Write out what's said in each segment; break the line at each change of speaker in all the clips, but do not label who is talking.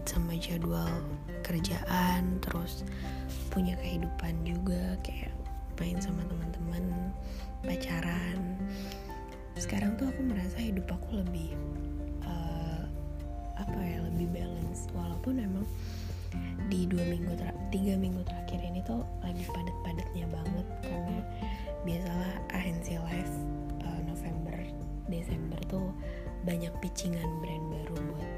banget sama jadwal kerjaan terus punya kehidupan juga kayak main sama teman-teman pacaran. Sekarang tuh aku merasa hidup aku lebih uh, apa ya lebih balance. Walaupun emang di dua minggu tiga minggu terakhir ini tuh lagi padat-padatnya banget karena biasalah ANC Live uh, November Desember tuh banyak pitchingan brand baru buat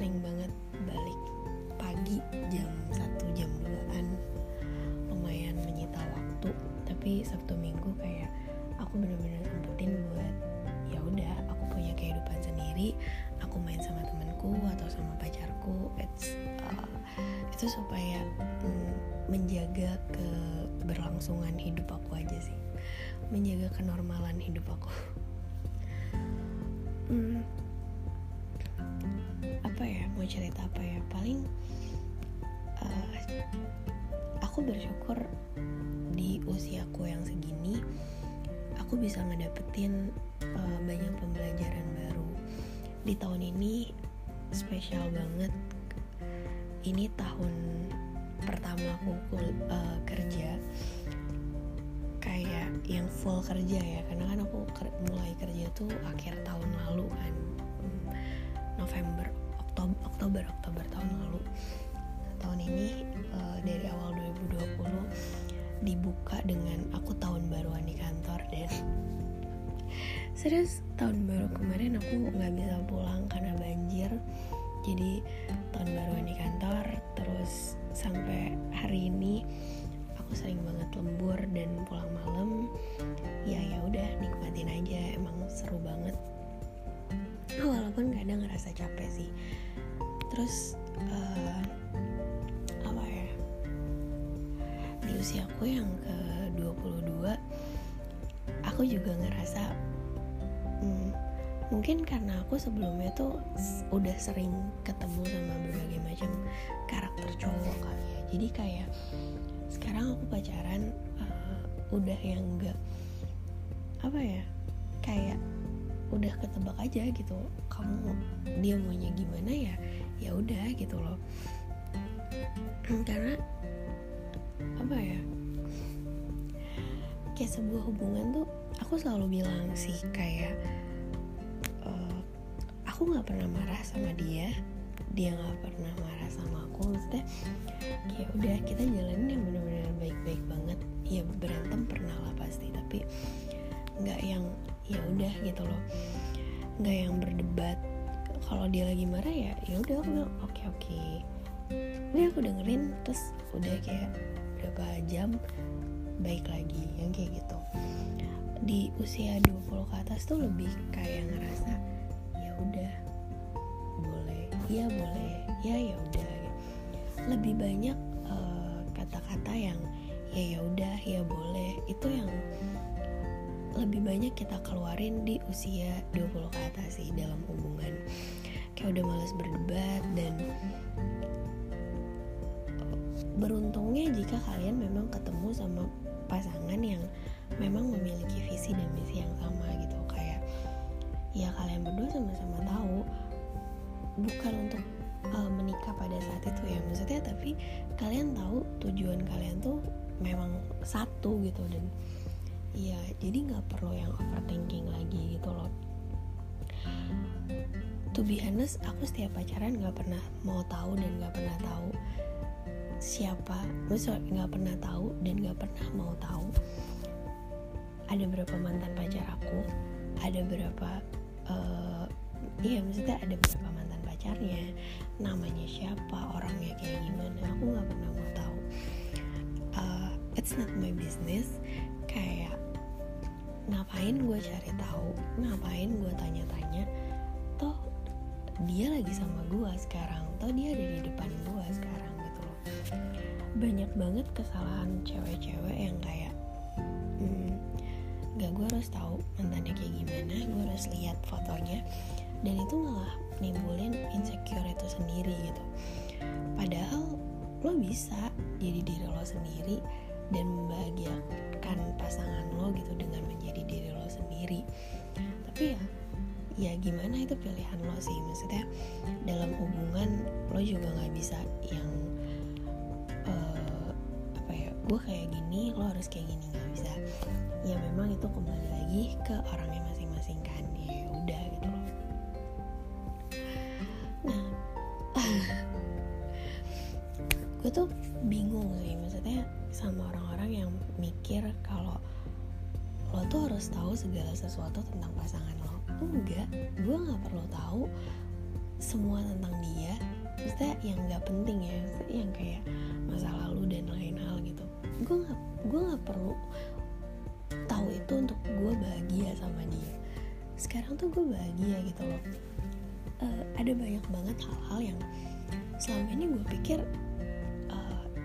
sering banget balik pagi jam 1 jam 2an lumayan menyita waktu tapi Sabtu Minggu kayak aku bener-bener sempetin buat ya udah aku punya kehidupan sendiri aku main sama temanku atau sama pacarku. It's uh, itu supaya mm, menjaga keberlangsungan hidup aku aja sih. Menjaga kenormalan hidup aku apa ya paling uh, aku bersyukur di usiaku yang segini aku bisa ngedapetin uh, banyak pembelajaran baru. Di tahun ini spesial banget. Ini tahun pertama aku uh, kerja kayak yang full kerja ya karena kan aku ker mulai kerja tuh akhir tahun lalu kan November Oktober Oktober Oktober tahun lalu. Tahun ini uh, dari awal 2020 dibuka dengan aku tahun baruan di kantor dan serius tahun baru kemarin aku nggak bisa pulang karena banjir. Jadi tahun baruan di kantor terus sampai hari ini aku sering banget lembur dan pulang malam. Ya ya udah nikmatin aja emang seru banget. Walaupun kadang ngerasa capek sih terus uh, usiaku yang ke 22 aku juga ngerasa hmm, mungkin karena aku sebelumnya tuh udah sering ketemu sama berbagai macam karakter cowok kali ya. Jadi kayak sekarang aku pacaran uh, udah yang enggak apa ya kayak udah ketebak aja gitu. Kamu dia maunya gimana ya ya udah gitu loh. Karena apa ya kayak sebuah hubungan tuh aku selalu bilang sih kayak uh, aku nggak pernah marah sama dia dia nggak pernah marah sama aku. Maksudnya kayak udah kita jalanin yang benar-benar baik-baik banget ya berantem pernah gitu loh. Nggak yang berdebat. Kalau dia lagi marah ya ya udah aku bilang oke oke. Okay. aku dengerin terus udah kayak berapa jam baik lagi yang kayak gitu. Di usia 20 ke atas tuh lebih kayak ngerasa ya udah boleh ya boleh ya ya udah. Lebih banyak eh, kata-kata uh, yang ya ya udah ya boleh banyak kita keluarin di usia 20 ke atas sih dalam hubungan. Kayak udah males berdebat dan beruntungnya jika kalian memang ketemu sama pasangan yang memang memiliki visi dan misi yang sama gitu. Kayak ya kalian berdua sama-sama tahu bukan untuk uh, menikah pada saat itu ya. Maksudnya tapi kalian tahu tujuan kalian tuh memang satu gitu dan ya jadi nggak perlu yang overthinking lagi gitu loh. To be honest aku setiap pacaran nggak pernah mau tahu dan nggak pernah tahu siapa. Maksudnya nggak pernah tahu dan nggak pernah mau tahu ada berapa mantan pacar aku ada berapa uh, iya maksudnya ada berapa mantan pacarnya namanya siapa orangnya kayak gimana. Aku nggak pernah mau tahu. Uh, it's not my business kayak ngapain gue cari tahu ngapain gue tanya-tanya toh dia lagi sama gue sekarang toh dia ada di depan gue sekarang banyak banget kesalahan cewek-cewek yang kayak hmm, gak gue harus tahu mantannya kayak gimana gue harus lihat fotonya dan itu malah nimbulin insecure itu sendiri gitu. Padahal lo bisa jadi diri lo sendiri dan membahagiakan pasangan lo gitu dengan menjadi diri lo sendiri. Tapi ya ya gimana itu pilihan lo sih? Maksudnya dalam hubungan lo juga nggak bisa yang uh, apa ya gue kayak gini lo harus kayak gini. Nggak bisa. Ya memang itu kembali lagi ke orangnya masing-masing kan. Ya udah gitu loh. Nah gue tuh bingung sih. Maksudnya sama yang mikir kalau lo tuh harus tahu segala sesuatu tentang pasangan lo. Enggak gue nggak perlu tahu semua tentang dia. Maksudnya yang nggak penting ya yang kayak masa lalu dan lain hal gitu. Gue nggak gue nggak perlu tahu itu untuk gue bahagia sama dia. Sekarang tuh gue bahagia gitu loh. Uh, ada banyak banget hal-hal yang selama ini gue pikir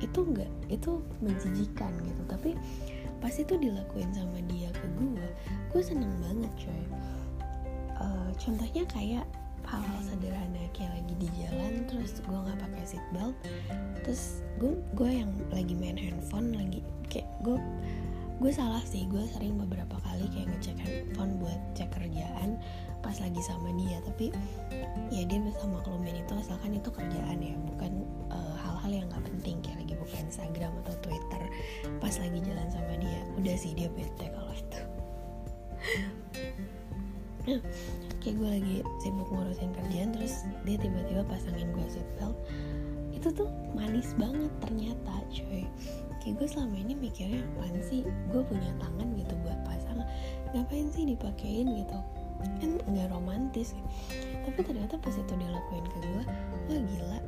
itu enggak itu menjijikan gitu. Tapi pas itu dilakuin sama dia ke gue gue seneng banget coy. Uh, contohnya kayak hal-hal sederhana kayak lagi di jalan terus gue nggak pakai seat belt terus gue gue yang lagi main handphone lagi kayak gue gue salah sih gue sering beberapa kali kayak ngecek handphone buat cek kerjaan pas lagi sama dia. Tapi ya dia bisa maklumin itu asalkan itu kerjaan ya bukan uh, hal-hal yang nggak Instagram atau Twitter pas lagi jalan sama dia. Udah sih dia bete kalau itu. Kayak gue lagi sibuk ngurusin kerjaan terus dia tiba-tiba pasangin gue seatbelt itu tuh manis banget ternyata cuy. Kayak gue selama ini mikirnya apaan sih? Gue punya tangan gitu buat pasang. Ngapain sih dipakein gitu? Kan nggak romantis. Tapi ternyata pas itu dilakuin ke gue wah gila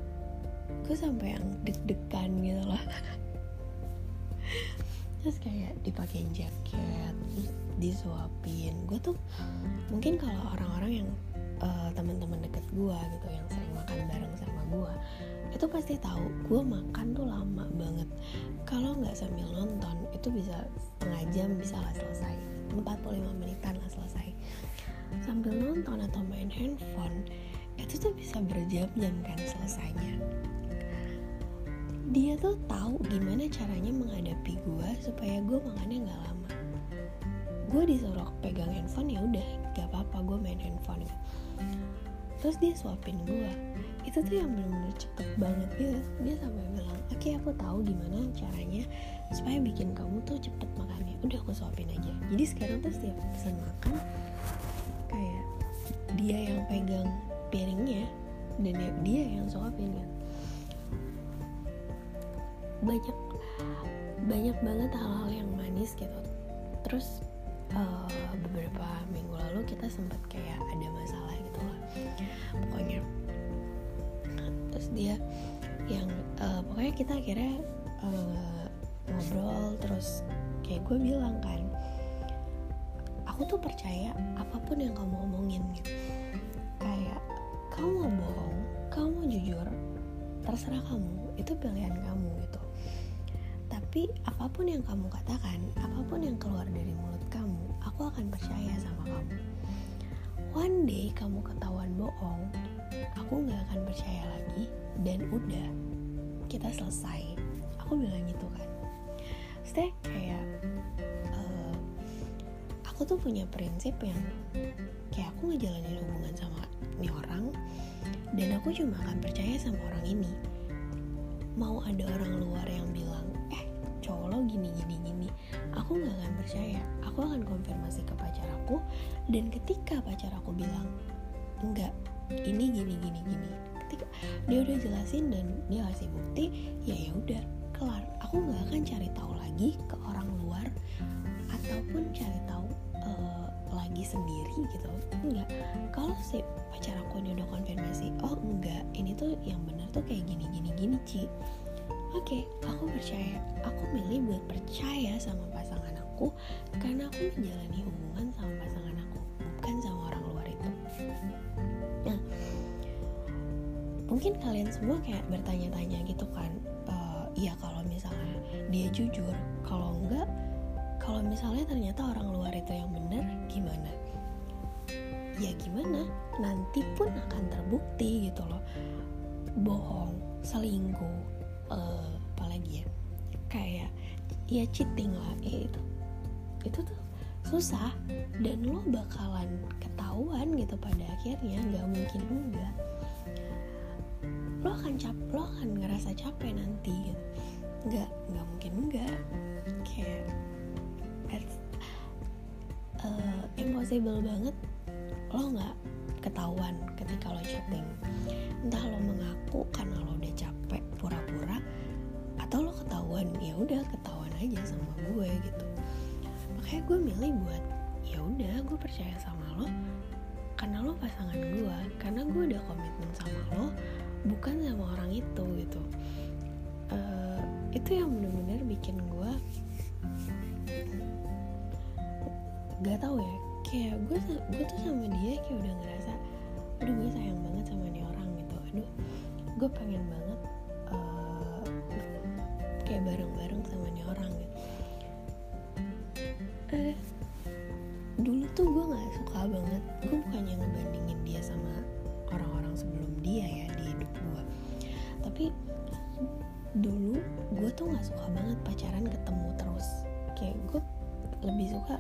gue sampai yang deg-degan gitu loh. Terus kayak dipakein jaket terus disuapin. Gue tuh mungkin kalau orang-orang yang uh, teman-teman deket gue gitu yang sering makan bareng sama gue itu pasti tahu gue makan tuh lama banget. Kalau nggak sambil nonton itu bisa setengah jam bisa lah selesai. 45 menitan lah selesai. Sambil nonton atau main handphone itu tuh bisa berjam-jam kan selesainya dia tuh tahu gimana caranya menghadapi gue supaya gue makannya nggak lama. Gue disuruh pegang handphone ya udah gak apa-apa gue main handphone. Terus dia suapin gue itu tuh yang benar-benar cepet banget gitu dia sampai bilang oke okay, aku tahu gimana caranya supaya bikin kamu tuh cepet makannya. Udah aku suapin aja. Jadi sekarang tuh setiap pesan makan kayak dia yang pegang piringnya dan dia yang suapin banyak banyak banget hal-hal yang manis gitu. Terus uh, beberapa minggu lalu kita sempat kayak ada masalah gitu lah pokoknya. Terus dia yang uh, pokoknya kita akhirnya uh, ngobrol terus kayak gue bilang kan aku tuh percaya apa pun yang kamu omongin gitu. Kayak kamu mau bohong kamu jujur terserah kamu itu pilihan kamu gitu tapi apa pun yang kamu katakan apa pun yang keluar dari mulut kamu aku akan percaya sama kamu. One day kamu ketahuan bohong aku nggak akan percaya lagi dan udah kita selesai. Aku bilang gitu kan. Maksudnya kayak uh, aku tuh punya prinsip yang kayak aku ngejalanin hubungan sama ini orang dan aku cuma akan percaya sama orang ini. Mau ada orang luar yang bilang eh cowok lo gini gini gini. Aku nggak akan percaya. Aku akan konfirmasi ke pacar aku. Dan ketika pacar aku bilang enggak ini gini gini gini. Ketika dia udah jelasin dan dia kasih bukti ya ya udah kelar. Aku nggak akan cari tahu lagi ke orang luar ataupun cari tahu uh, lagi sendiri gitu. Enggak. Kalau si pacar aku ini udah konfirmasi oh enggak ini tuh yang benar tuh kayak gini gini gini Ci oke okay, aku percaya. Aku milih buat percaya sama pasangan aku karena aku menjalani hubungan sama pasangan aku bukan sama orang luar itu. Nah mungkin kalian semua kayak bertanya-tanya gitu kan uh, iya kalau misalnya dia jujur kalau enggak kalau misalnya ternyata orang luar itu yang benar gimana? Ya gimana? Nanti pun akan terbukti gitu loh. Bohong selingkuh uh, apalagi ya? Kayak ya cheating lah ya itu. Itu tuh susah dan lo bakalan ketahuan gitu pada akhirnya nggak mungkin enggak. Lo akan cap lo akan ngerasa capek nanti gitu. Nggak nggak mungkin enggak. Kayak it's uh, impossible banget. Lo nggak ketahuan ketika lo chatting. Entah lo mengaku karena ya udah ketahuan aja sama gue gitu. Makanya gue milih buat ya udah gue percaya sama lo karena lo pasangan gue karena gue udah komitmen sama lo bukan sama orang itu gitu. Uh, itu yang bener-bener bikin gue gak tau ya kayak gue gue tuh sama dia kayak udah ngerasa aduh gue sayang banget sama nih orang gitu. Aduh gue pengen banget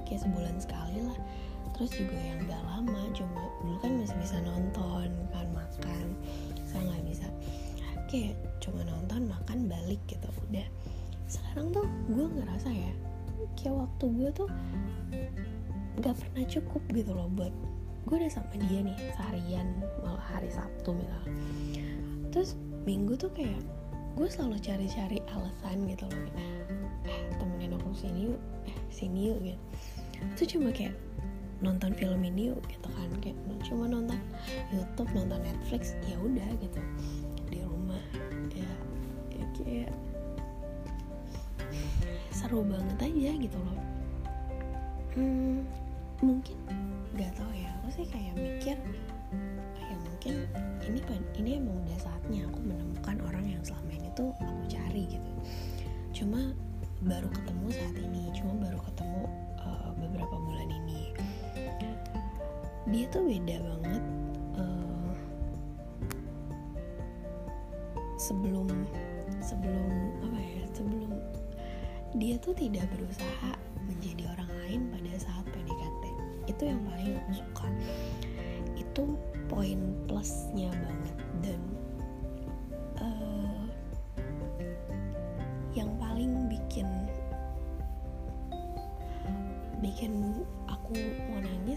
kayak sebulan sekali lah. Terus juga yang gak lama cuma dulu kan masih bisa nonton kan makan. Saya nggak bisa. Kayak cuma nonton makan balik gitu udah. Sekarang tuh gue ngerasa ya kayak waktu gue tuh gak pernah cukup gitu loh buat gue udah sama dia nih seharian malah hari Sabtu misalnya. Terus minggu tuh kayak gue selalu cari-cari alasan gitu loh. Eh temenin aku sini yuk eh sini yuk gitu itu cuma kayak nonton film ini yuk gitu kan kayak cuma nonton YouTube nonton Netflix ya udah gitu. Di rumah ya, ya kayak seru banget aja gitu loh. Hmm, mungkin nggak tahu ya. Aku sih kayak mikir kayak mungkin ini ini emang udah saatnya aku menemukan orang yang selama ini tuh aku cari gitu. Cuma baru ketemu saat ini cuma baru ketemu beberapa bulan ini. Dia tuh beda banget uh, sebelum sebelum apa ya sebelum dia tuh tidak berusaha menjadi orang lain pada saat PDKT itu yang paling aku suka. Itu poin plusnya banget dan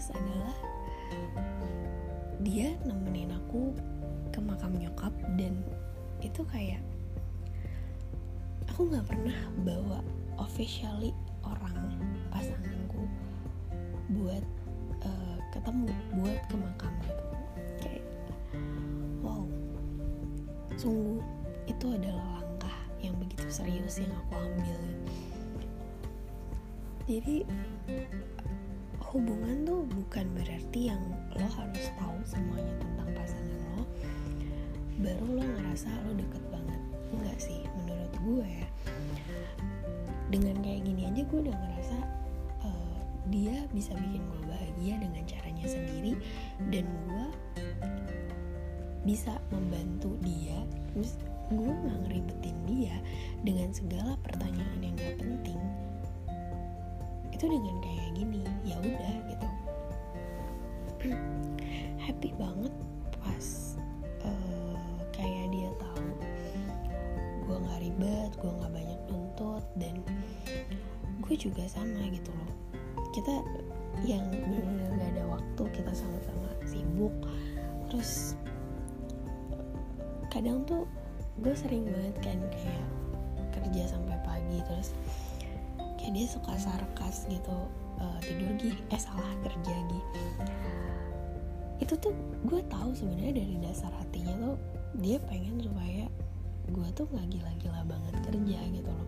adalah dia nemenin aku ke makam nyokap dan itu kayak aku nggak pernah bawa officially orang pasanganku buat uh, ketemu buat ke makam gitu. Kayak wow. Sungguh itu adalah langkah yang begitu serius yang aku ambil. Jadi hubungan tuh bukan berarti yang lo harus tahu semuanya tentang pasangan lo baru lo ngerasa lo deket banget. Enggak sih menurut gue ya. Dengan kayak gini aja gue udah ngerasa uh, dia bisa bikin gue bahagia dengan caranya sendiri dan gue bisa membantu dia. Terus gue nggak ngeribetin dia dengan segala pertanyaan yang gak penting. Itu dengan kayak gini ya udah gitu. Happy banget pas uh, kayak dia tahu gue nggak ribet gue nggak banyak nuntut dan gue juga sama gitu loh. Kita yang benar-benar gak ada waktu kita sama-sama sibuk. Terus kadang tuh gue sering banget kan kayak kerja sampai pagi terus kayak dia suka sarkas gitu uh, tidur gih eh salah kerja gih itu tuh gue tahu sebenarnya dari dasar hatinya tuh dia pengen supaya gue tuh nggak gila-gila banget kerja gitu loh.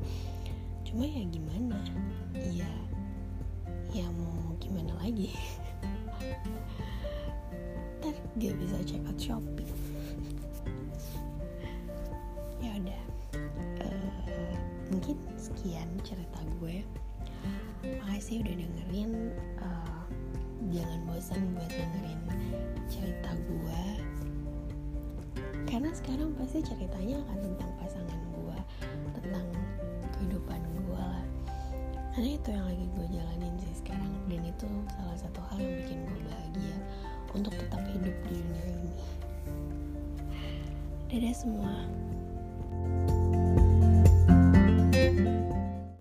Cuma ya gimana? Ya ya mau gimana lagi? Ntar gak bisa check out shopee. Ya udah mungkin sekian cerita gue. Makasih udah dengerin uh, jangan bosan buat dengerin cerita gue. Karena sekarang pasti ceritanya akan tentang pasangan gue tentang kehidupan gue lah. Karena itu yang lagi gue jalanin sih sekarang dan itu salah satu hal yang bikin gue bahagia untuk tetap hidup di dunia ini. Dadah semua